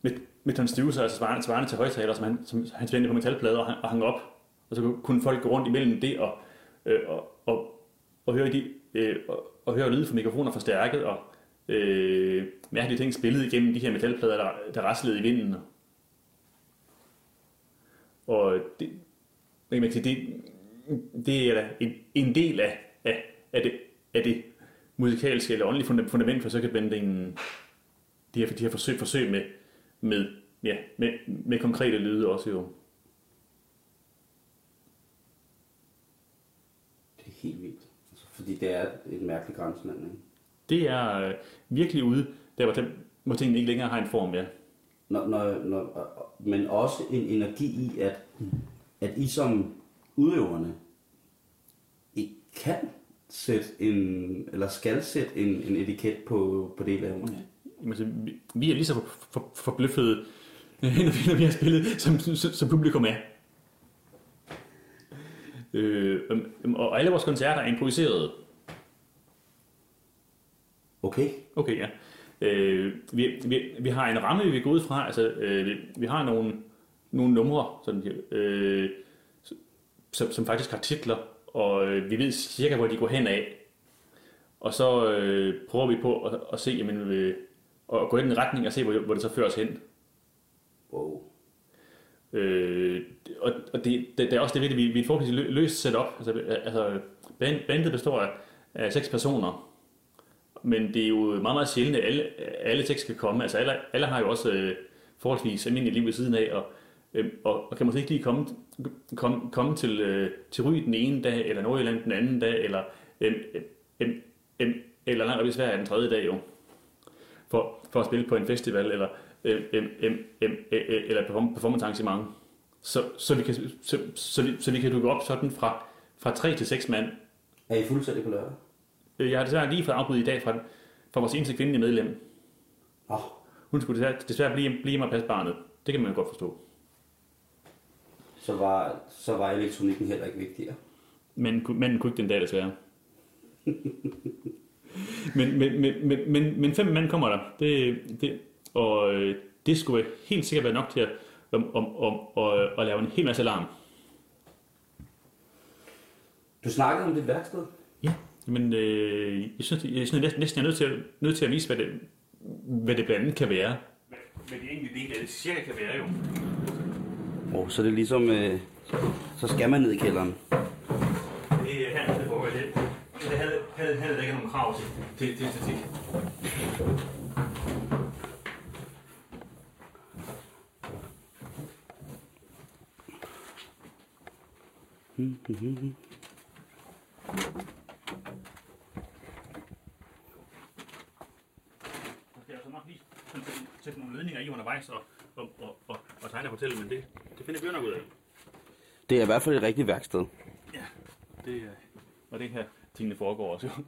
med, med transducer, altså svarende, svarende til højtaler, som han, som han spændte på metalplader og, hang- og hang op. Og så kunne folk gå rundt imellem det og, øh, og, og, og høre de, øh, og, og høre lyde fra mikrofoner forstærket og øh, mærkelige ting spillet igennem de her metalplader, der, der raslede i vinden. Og det, kan man sige, det, det er da en, en del af, af, af, det, af det musikalske eller åndelige funda- fundament for circuitbendingen. De her, de her forsøg, forsøg med, med, ja, med, med konkrete lyde også jo. Det er helt vildt. Altså, fordi det er et mærkeligt grænseland, ikke? Det er øh, virkelig ude, der hvor, den, hvor tingene ikke længere har en form, ja. Når, når, når, men også en energi i, at, at I som udøverne ikke kan sætte en, eller skal sætte en, en etiket på, på det, I laver. Jamen, altså, vi, vi er lige så for, for, forbløffede, når vi, når vi har spillet, som, som, som publikum er. Øh, øhm, og alle vores koncerter er improviseret. Okay. Okay, ja. Øh, vi, vi, vi har en ramme, vi vil gå ud fra. Altså, øh, vi, vi har nogle, nogle numre, sådan, øh, som, som faktisk har titler, og øh, vi ved cirka, hvor de går hen af. Og så øh, prøver vi på at, at se, jamen, øh, og gå i den retning og se, hvor, hvor det så fører os hen. Wow. Øh, og og det, det, det er også det, det, vi, vi er et forholdsvis lø- løst setup. Altså, altså band, bandet består af, af seks personer, men det er jo meget, meget sjældent, at alle, alle tekster skal komme. Altså alle, alle har jo også øh, forholdsvis almindeligt liv ved siden af, og, øh, og, og kan måske ikke lige komme, komme, komme til, øh, til Ry den ene dag, eller Nordjylland den anden dag, eller, øh, øh, øh, eller langt op i Sverige den tredje dag jo, for, for at spille på en festival, eller, øh, øh, øh, øh, øh, eller performance arrangement. Så, så, vi kan, så, så, vi, så vi kan dukke op sådan fra, fra 3 til 6 mand. Er I fuldstændig på lørdag? Øh, Jeg har desværre lige fået afbud i dag fra, fra vores eneste kvindelige medlem. Åh, Hun skulle desværre, desværre blive, blive hjemme og passe barnet. Det kan man jo godt forstå. så var, så var elektronikken heller ikke vigtigere. Men manden kunne ikke den dag desværre. men, men, men, men, men, men fem mand kommer der. Det, det, og øh, det skulle helt sikkert være nok til at, om, om, om, at, at lave en hel masse alarm. Du snakkede om dit værksted. Ja, men øh, jeg synes, jeg synes næsten, næsten jeg er nødt til, at, nødt til at vise, hvad det, hvad det blandt andet kan være. Hvad, hvad de enkelte dele af det cirka kan være jo. Oh, så det er ligesom, øh, så skal man ned i kælderen. Det er her, det foregår det. Det havde, havde, havde ikke nogen krav til, til, til æstetik. Så skal jeg så nok lige sådan sætte- sætte nogle ledninger i undervejs og, og, og, og, og tegne og fortælle, men det, det finder vi jo nok ud af. Det er i hvert fald et rigtigt værksted. Ja, det er... Og det her tingene foregår også jo.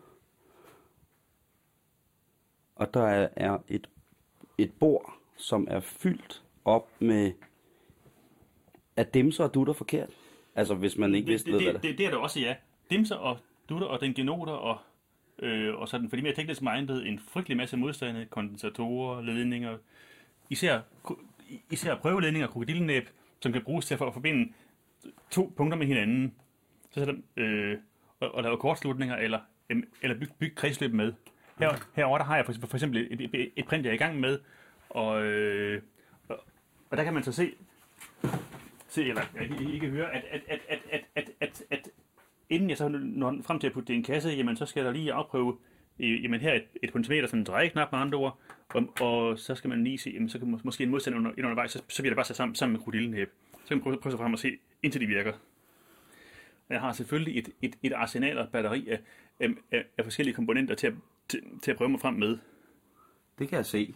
Og der er, et, et bord, som er fyldt op med... Er dimser og dutter forkert? Altså, hvis man ikke Det, vidste, det, hvad det, det, det, det er der også, ja. Dimser og dutter og dengenoter og, øh, og sådan, for de mere teknisk mindede, en frygtelig masse modstande, kondensatorer, ledninger, især, især prøveledninger, krokodillenæb, som kan bruges til at for- at forbinde to punkter med hinanden. Så sætter, øh, og, og lave kortslutninger, eller, eller bygge byg kredsløb med. Her, herover der har jeg for, for eksempel et, et, et print, jeg er i gang med, og, øh, og, og der kan man så se, se eller jeg ikke høre, at, at, at, at, at, at, at, at inden jeg så når frem til at putte det i en kasse, jamen så skal jeg da lige afprøve, øh, jamen her et, et pentimeter, sådan en drejeknap med andre ord, og, og så skal man lige se, jamen så kan mås- måske en modstander under, ind undervejs, så, så jeg da bare sætte sammen, sammen med krokodillenæb. Så kan man prøve, prøve sig frem og se, indtil de virker. Jeg har selvfølgelig et, et, et arsenal og et batteri af, af, af, af forskellige komponenter til at, til, til at prøve mig frem med. det kan jeg se.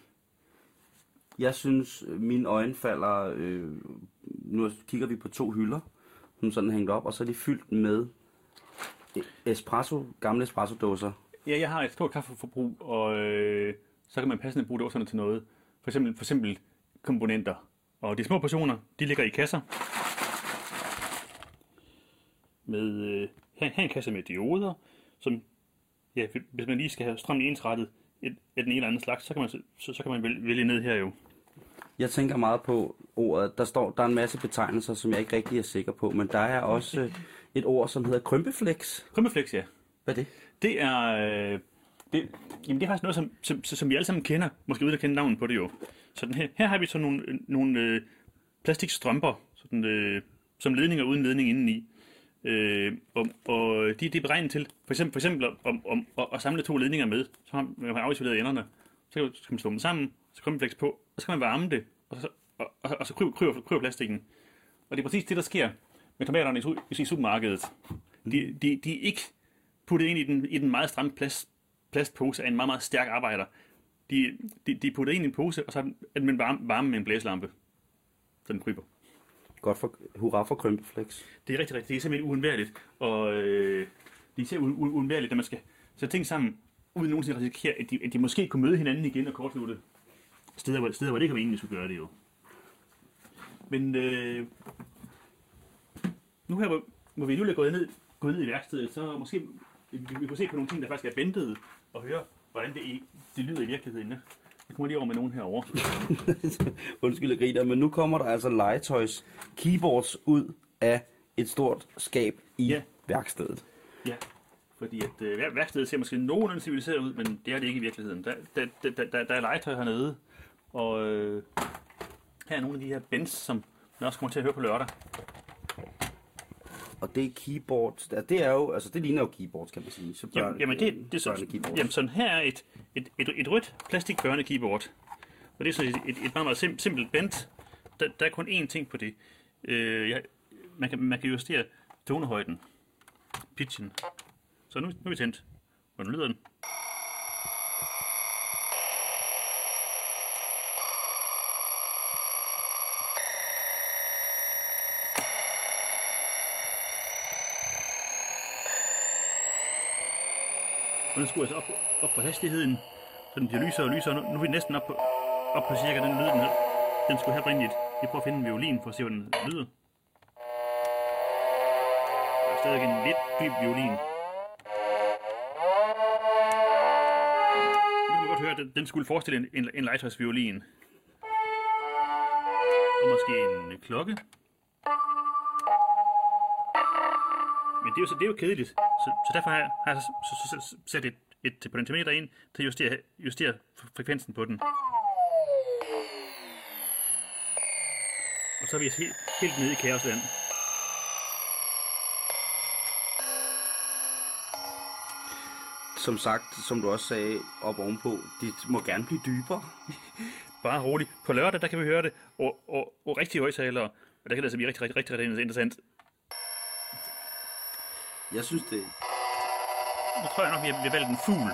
Jeg synes, mine øjne falder... Øh, nu kigger vi på to hylder, som sådan hængt op, og så er de fyldt med espresso, gamle espresso-dåser. Ja, jeg har et stort kaffeforbrug, og øh, så kan man passende bruge dåserne til noget. For eksempel, for eksempel komponenter. Og de små portioner, de ligger i kasser. Med, øh, her, her er en kasse med dioder, som, ja, hvis man lige skal have strømmen ensrettet et, af den ene eller anden slags, så kan man, så, så kan man vælge, vælge ned her jo. Jeg tænker meget på ordet. Der står, der er en masse betegnelser, som jeg ikke rigtig er sikker på, men der er også et ord, som hedder krympeflex. Krympeflex, ja. Hvad er det? Det er, øh, det, jamen det er faktisk noget, som, som, som vi alle sammen kender, måske uden at kende navnet på det jo. Så den her, her har vi så nogle, øh, nogle øh, plastikstrømper, sådan, øh, som ledninger uden ledning indeni. Øh, og, og de, de er beregnet til, for eksempel, for eksempel om, om, at, at samle to ledninger med, så har man har afisoleret enderne. Så kan, man slå dem sammen, så kommer flex på, og så kan man varme det, og så, og, og, og så kryber, kryber, kryber plastikken. Og det er præcis det, der sker med tomaterne i, i supermarkedet. De, de, de er ikke puttet ind i den, i den meget stramme plast, plastpose af en meget, meget stærk arbejder. De, de, de er puttet ind i en pose, og så er den varme, varme med en blæslampe. Så den kryber. Godt for, hurra for krympeflex. Det er rigtig, rigtig, det er simpelthen uundværligt. Og øh, det er især uundværligt, når man skal sætte ting sammen, uden nogensinde at risikere, at de, at de måske kunne møde hinanden igen og kortslutte. Steder, hvor, steder, hvor det ikke var meningen, at skulle gøre det jo. Men øh, nu her, hvor, hvor vi nu er gået ned, gået ned i værkstedet, så måske vi, vi kunne se på nogle ting, der faktisk er bentede, og høre, hvordan det, i, det lyder i virkeligheden. Jeg kommer lige over med nogen herovre. Undskyld, jeg griner, men nu kommer der altså legetøjs keyboards ud af et stort skab i Ja. værkstedet. Ja, fordi at øh, vær- værkstedet ser måske nogenlunde civiliseret ud, men det er det ikke i virkeligheden. Der, der, der, der, der, der er legetøj hernede, og øh, her er nogle af de her bands, som man også kommer til at høre på lørdag. Og det er keyboards. Ja, det er jo, altså det ligner jo keyboards, kan man sige. Så børn, Jamen, jamen, det, det er så, børnekeyboards. jamen sådan her er et, et, et, et rødt plastik børnekeyboard. Og det er sådan et, et, et meget, meget sim, simpelt bent. Der, der er kun én ting på det. Øh, jeg, man, kan, man kan justere tonehøjden, pitchen. Så nu, nu er vi tændt. Hvordan lyder den? Og den skruer altså op, op på hastigheden, så den bliver lysere og lysere. Nu, nu er vi næsten op på, op på cirka den lyd, den, her. den skulle have oprindeligt. Vi prøver at finde en violin for at se, hvordan den lyder. Der er stadig en lidt dyb violin. Nu kan vi godt høre, at den, den skulle forestille en, en, en legetøjsviolin. Og måske en øh, klokke. Men det er jo, så, det er jo kedeligt. Så, så derfor har jeg, så, så, så, så sat et, et potentiometer ind til at justere, justere fre- frekvensen på den. Og så er vi helt, helt nede i kaosland. Som sagt, som du også sagde op ovenpå, det må gerne blive dybere. Bare roligt. På lørdag, der kan vi høre det og, og, og rigtige højtalere. Og der kan det altså blive rigtig, rigtig, rigtig, rigtig interessant. Jeg synes det. Nu tror jeg nok, vi har valgt en fugl.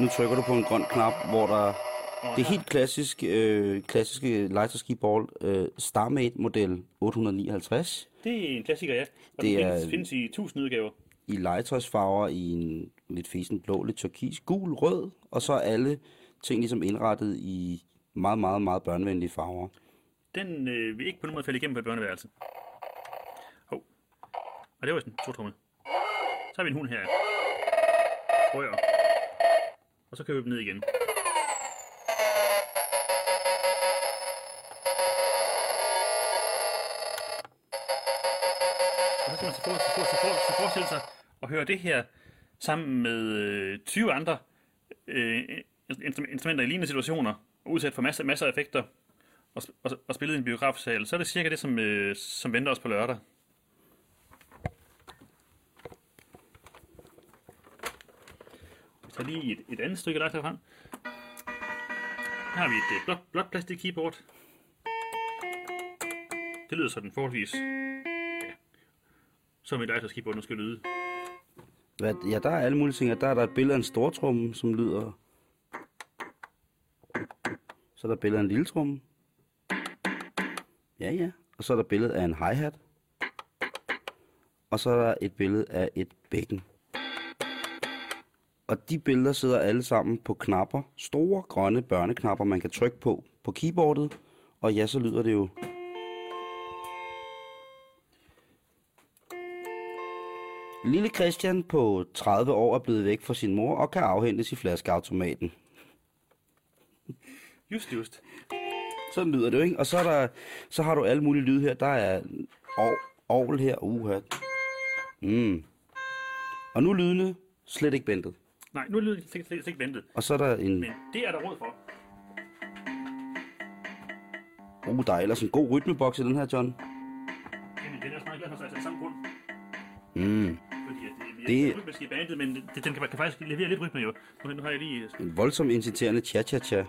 Nu trykker du på en grøn knap, hvor der... Det er helt klassisk, øh, klassiske lighter ball øh, Starmate model 859 Det er en klassiker, ja. Og Det den er- findes, findes i tusind udgaver. i legetøjsfarver i en lidt fesen blå, lidt turkis, gul, rød, og så alle ting ligesom indrettet i meget, meget, meget børnevenlige farver. Den øh, vil ikke på nogen måde falde igennem på et børneværelse. Og det var sådan to stortrumme. Så har vi en hund her. Frøer. Og så kører vi dem ned igen. Og så skal man så for- så for- så for- så forestille sig at høre det her sammen med øh, 20 andre øh, instrumenter i lignende situationer, og udsat for masser, masser af effekter, og, og, og spillet i en biografsal, så er det cirka det, som, øh, som venter os på lørdag. Tager lige et, et andet stykke legetøj frem. Her har vi et øh, blåt, blåt plastik keyboard. Det lyder sådan forholdsvis... Ja. Som et legetøjs keyboard nu skal lyde. Hvad, ja, der er alle mulige ting. Der er der et billede af en stortrumme, som lyder... Så er der et billede af en lille tromme. Ja, ja. Og så er der et billede af en hi-hat. Og så er der et billede af et bækken. Og de billeder sidder alle sammen på knapper. Store, grønne børneknapper, man kan trykke på på keyboardet. Og ja, så lyder det jo... Lille Christian på 30 år er blevet væk fra sin mor og kan afhentes i flaskeautomaten. Just, just. Sådan lyder det jo, ikke? Og så, er der, så har du alle mulige lyde her. Der er ovl her. Uha. Mm. Og nu lydene slet ikke ventet. Nej, nu er det slet, slet, slet ikke ventet. Og så er der en... Men det er der råd for. Uh, der er ellers en god rytmeboks i den her, John. Den, den er også meget glad for sig af samme grund. Mm. Fordi at det, Det- det... er rytmisk i bandet, men det, den kan, kan faktisk levere lidt rytme jo. Nu, nu har jeg lige... En voldsomt inciterende cha-cha-cha.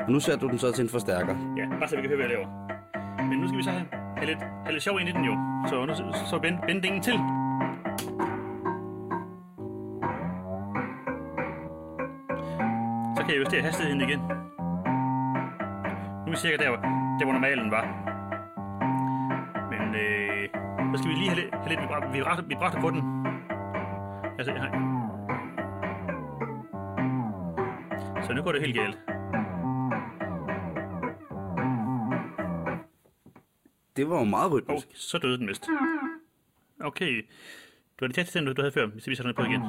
Og nu sætter du den så til en forstærker. Ja, bare så vi kan høre, hvad jeg laver. Men nu skal vi så have, have, lidt, have lidt sjov ind i den jo. Så så, så bend, bend til. Så kan jeg justere hastigheden igen. Nu er vi cirka der, der hvor normalen var. Men øh, så skal vi lige have lidt, have lidt vibrato, vibrato, vibrato på den. Altså, jeg har... Så nu går det helt galt. Det var jo meget rytmisk. oh, så døde den vist. Okay. Du har det tæt den, du havde før, hvis vi sætter den på igen.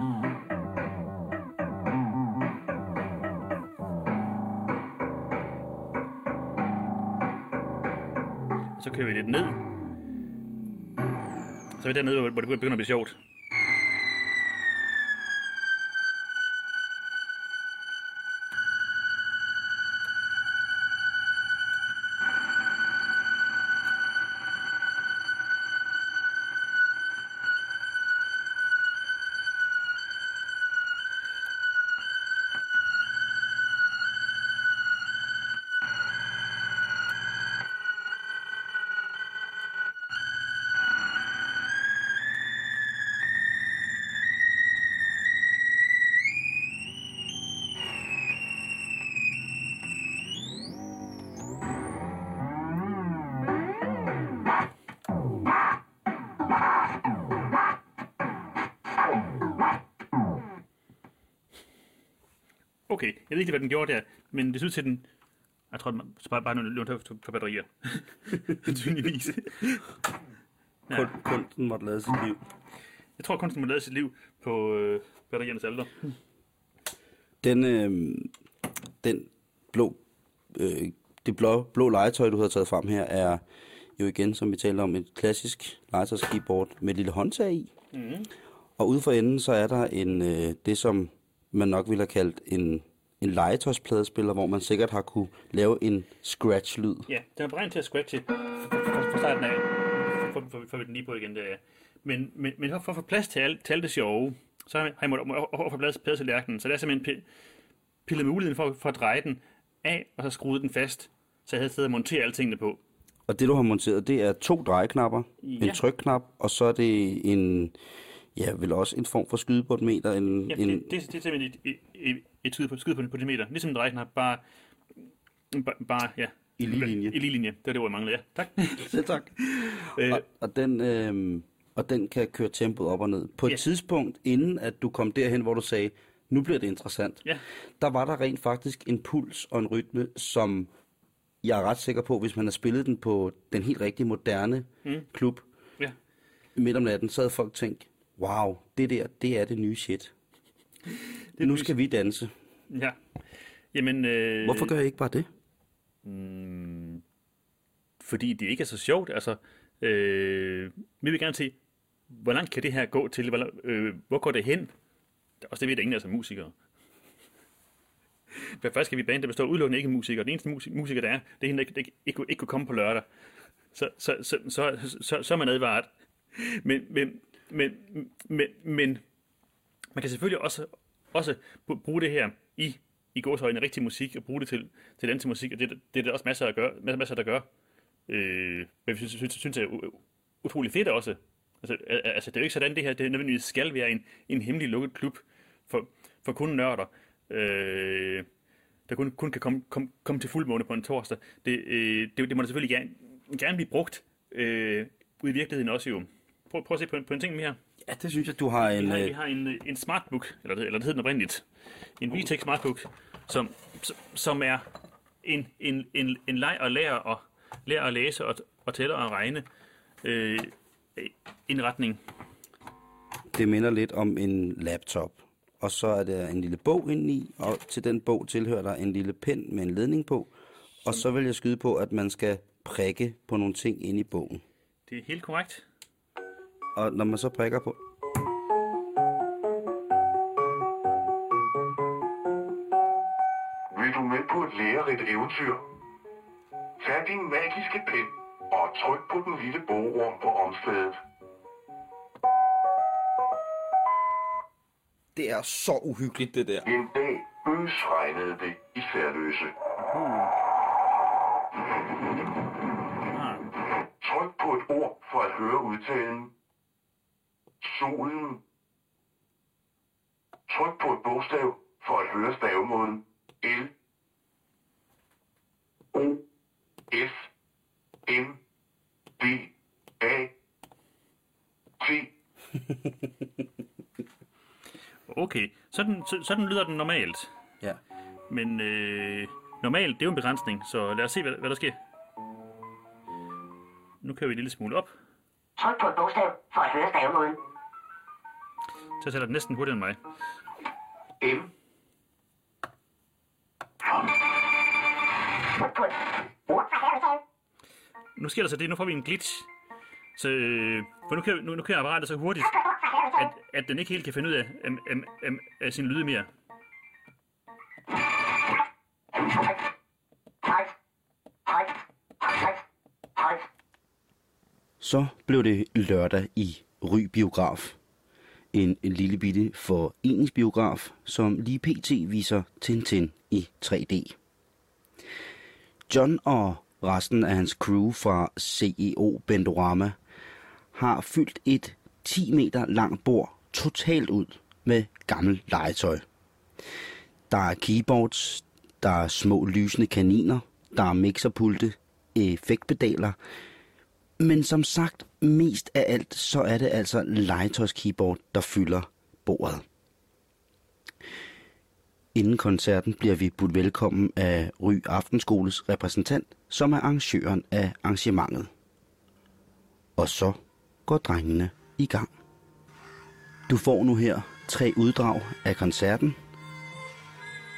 Så kører vi lidt ned. Så er vi dernede, hvor det begynder at blive sjovt. Ikke, hvad den gjorde der, men det synes til den... Jeg tror, den bare, bare nogle for, for batterier. Tydeligvis. Ja. Kun, kunsten måtte lade sit liv. Jeg tror, kunsten må lade sit liv på øh, batteriernes alder. Den, øh, den, blå, øh, det blå, blå legetøj, du har taget frem her, er jo igen, som vi talte om, et klassisk legetøjskeyboard med et lille håndtag i. Mm. Og ude for enden, så er der en, øh, det, som man nok ville have kaldt en, en legetøjspladespiller, hvor man sikkert har kunne lave en scratch-lyd. Ja, den er beregnet til at scratche fra starten af. For, for, for den lige på igen, der. Men, men, men for, at få plads til alt, til alt det sjove, så har jeg måttet få plads, plads til lærken. Så det er simpelthen pillet muligheden for, for at dreje den af, og så skruet den fast, så jeg havde sted at montere alle tingene på. Og det, du har monteret, det er to drejeknapper, ja. en trykknap, og så er det en, ja, vel også en form for skydebordmeter. En, ja, en... Det, det, det, er simpelthen et, et, et, et skyde på, skyde på, på det meter. Ligesom en drejeknap, bare, bare, bare ja. I lige linje. I lige linje. Det var det jeg manglede, ja. Tak. Selv tak. øh, og, og, den, øh, og den kan køre tempoet op og ned. På et ja. tidspunkt, inden at du kom derhen, hvor du sagde, nu bliver det interessant, ja. der var der rent faktisk en puls og en rytme, som jeg er ret sikker på, hvis man har spillet den på den helt rigtige moderne mm. klub ja. midt om natten, så havde folk tænkt, wow, det der, det er det nye shit. Det nu skal vi danse. Ja. Jamen, øh... Hvorfor gør jeg ikke bare det? Mm, fordi det ikke er så sjovt. Altså, øh, vi vil gerne se, hvor langt kan det her gå til? Hvor, øh, hvor går det hen? Også det ved der ingen er musikere. For først skal vi band, der består udelukkende ikke musikere. Den eneste musik, musiker, der er, det er hende, der ikke, ikke, ikke, kunne komme på lørdag. Så, så, så, så, så, så er man advaret. Men, men, men, men, men man kan selvfølgelig også, også bruge det her i, i gåsøjne rigtig musik, og bruge det til, til den til musik, og det, det er der også masser, at gøre, masser, masser der gør. Øh, men jeg synes, synes, synes det er utrolig fedt også. Altså, altså, det er jo ikke sådan, det her det nødvendigvis skal være en, en hemmelig lukket klub for, for kun nørder øh, der kun, kun kan komme, komme, komme til fuldmåne på en torsdag. Det, øh, det, det må da selvfølgelig gerne, gerne blive brugt øh, ude i virkeligheden også jo. Prøv, prøv at se på, på en ting mere. Ja, det synes jeg, du har en... Vi har, vi øh, har en, en smartbook, eller det, eller det hedder den oprindeligt. En VTech smartbook, som, som er en, en, en, en leg og lære og lære at læse og, og tælle og regne øh, indretning. Det minder lidt om en laptop og så er der en lille bog indeni, og til den bog tilhører der en lille pen med en ledning på, og så vil jeg skyde på, at man skal prikke på nogle ting inde i bogen. Det er helt korrekt. Og når man så prikker på... Vil du med på et lærerigt eventyr? Tag din magiske pen og tryk på den lille bogrum på omslaget. Det er så uhyggeligt, det der. En dag øsregnede det i Færløse. Tryk på et ord for at høre udtalen. Solen. Tryk på et bogstav for at høre stavemåden. L. O. F. M. D. A. T. Okay, sådan, så, sådan lyder den normalt. Ja. Men øh, normalt, det er jo en begrænsning, så lad os se, hvad, hvad der sker. Nu kører vi en lille smule op. Tryk på et bogstav for at høre stavemåden. Så sætter den næsten hurtigere end mig. M. Nu sker der så det, nu får vi en glitch. Så, øh, for nu kører, nu, nu kører apparatet så hurtigt, at, at den ikke helt kan finde ud af, af, af, af, af sin lyde mere. Så blev det lørdag i Ry Biograf. En, lille bitte foreningsbiograf, som lige pt. viser Tintin i 3D. John og resten af hans crew fra CEO Bendorama har fyldt et 10 meter langt bord totalt ud med gammel legetøj. Der er keyboards, der er små lysende kaniner, der er mixerpulte, effektpedaler, men som sagt, mest af alt, så er det altså legetøjskeyboard, der fylder bordet. Inden koncerten bliver vi budt velkommen af Ry Aftenskoles repræsentant, som er arrangøren af arrangementet. Og så går drengene i gang. Du får nu her tre uddrag af koncerten.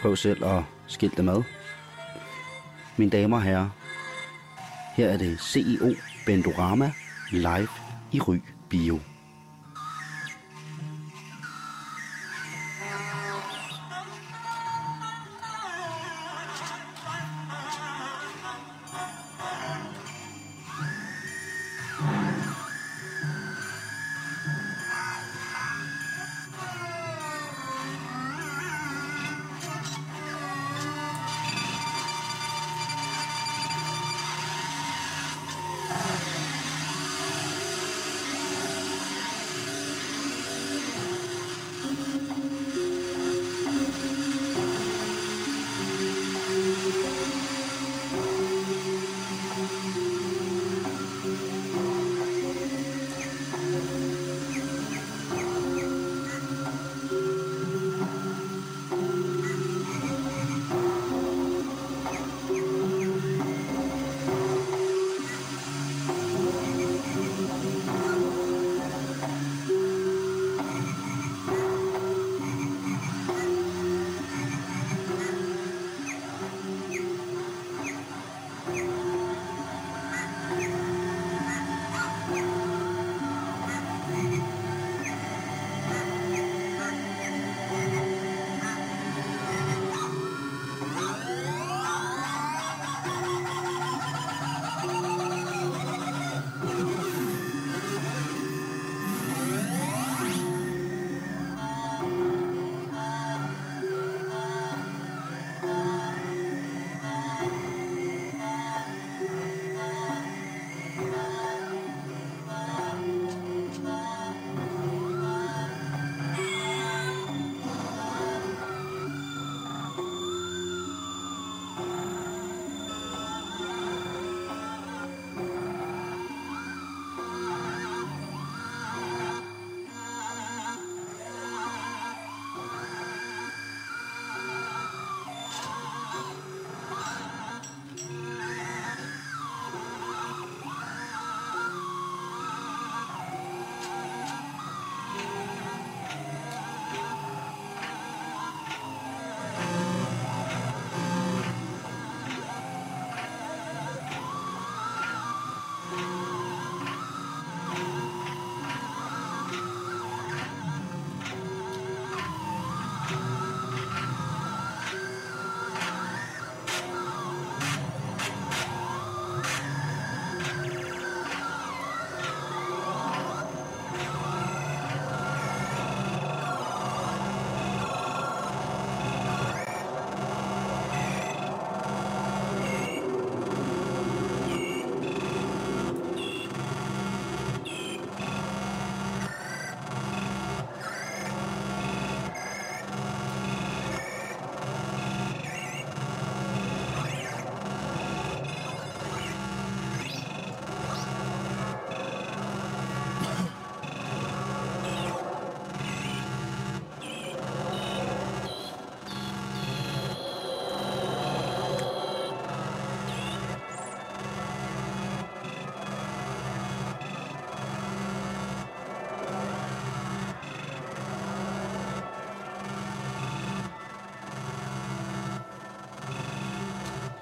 Prøv selv at skille dem ad. Mine damer og herrer, her er det CEO Bendorama live i Ry Bio.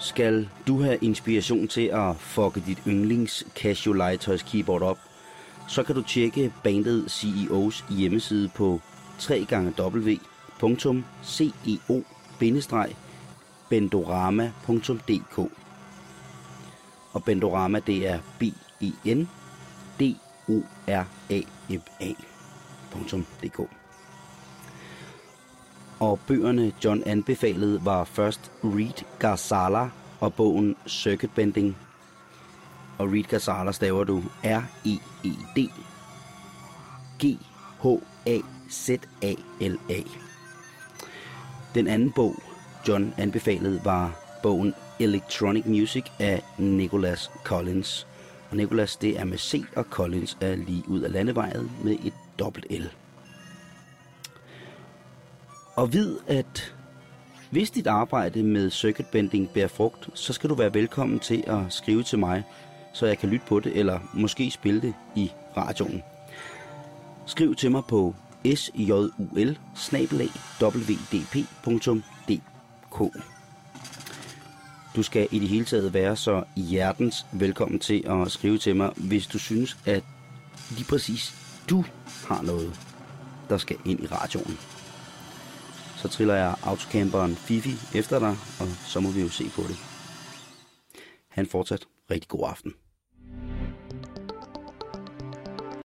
Skal du have inspiration til at fucke dit yndlings Casio legetøjs keyboard op, så kan du tjekke bandet CEOs hjemmeside på www.ceo-bendorama.dk Og Bendorama det er B-E-N D-O-R-A-M-A.dk og bøgerne John anbefalede var først Reed Garzala og bogen Circuit Bending. Og Reed Gazala staver du R-E-E-D G-H-A-Z-A-L-A. Den anden bog, John anbefalede, var bogen Electronic Music af Nicholas Collins. Og Nicholas, det er med C, og Collins er lige ud af landevejet med et dobbelt L. Og vid, at hvis dit arbejde med circuit bending bærer frugt, så skal du være velkommen til at skrive til mig, så jeg kan lytte på det, eller måske spille det i radioen. Skriv til mig på sjul wdp.dk Du skal i det hele taget være så hjertens velkommen til at skrive til mig, hvis du synes, at lige præcis du har noget, der skal ind i radioen. Så triller jeg autocamperen Fifi efter dig, og så må vi jo se på det. Han fortsat rigtig god aften.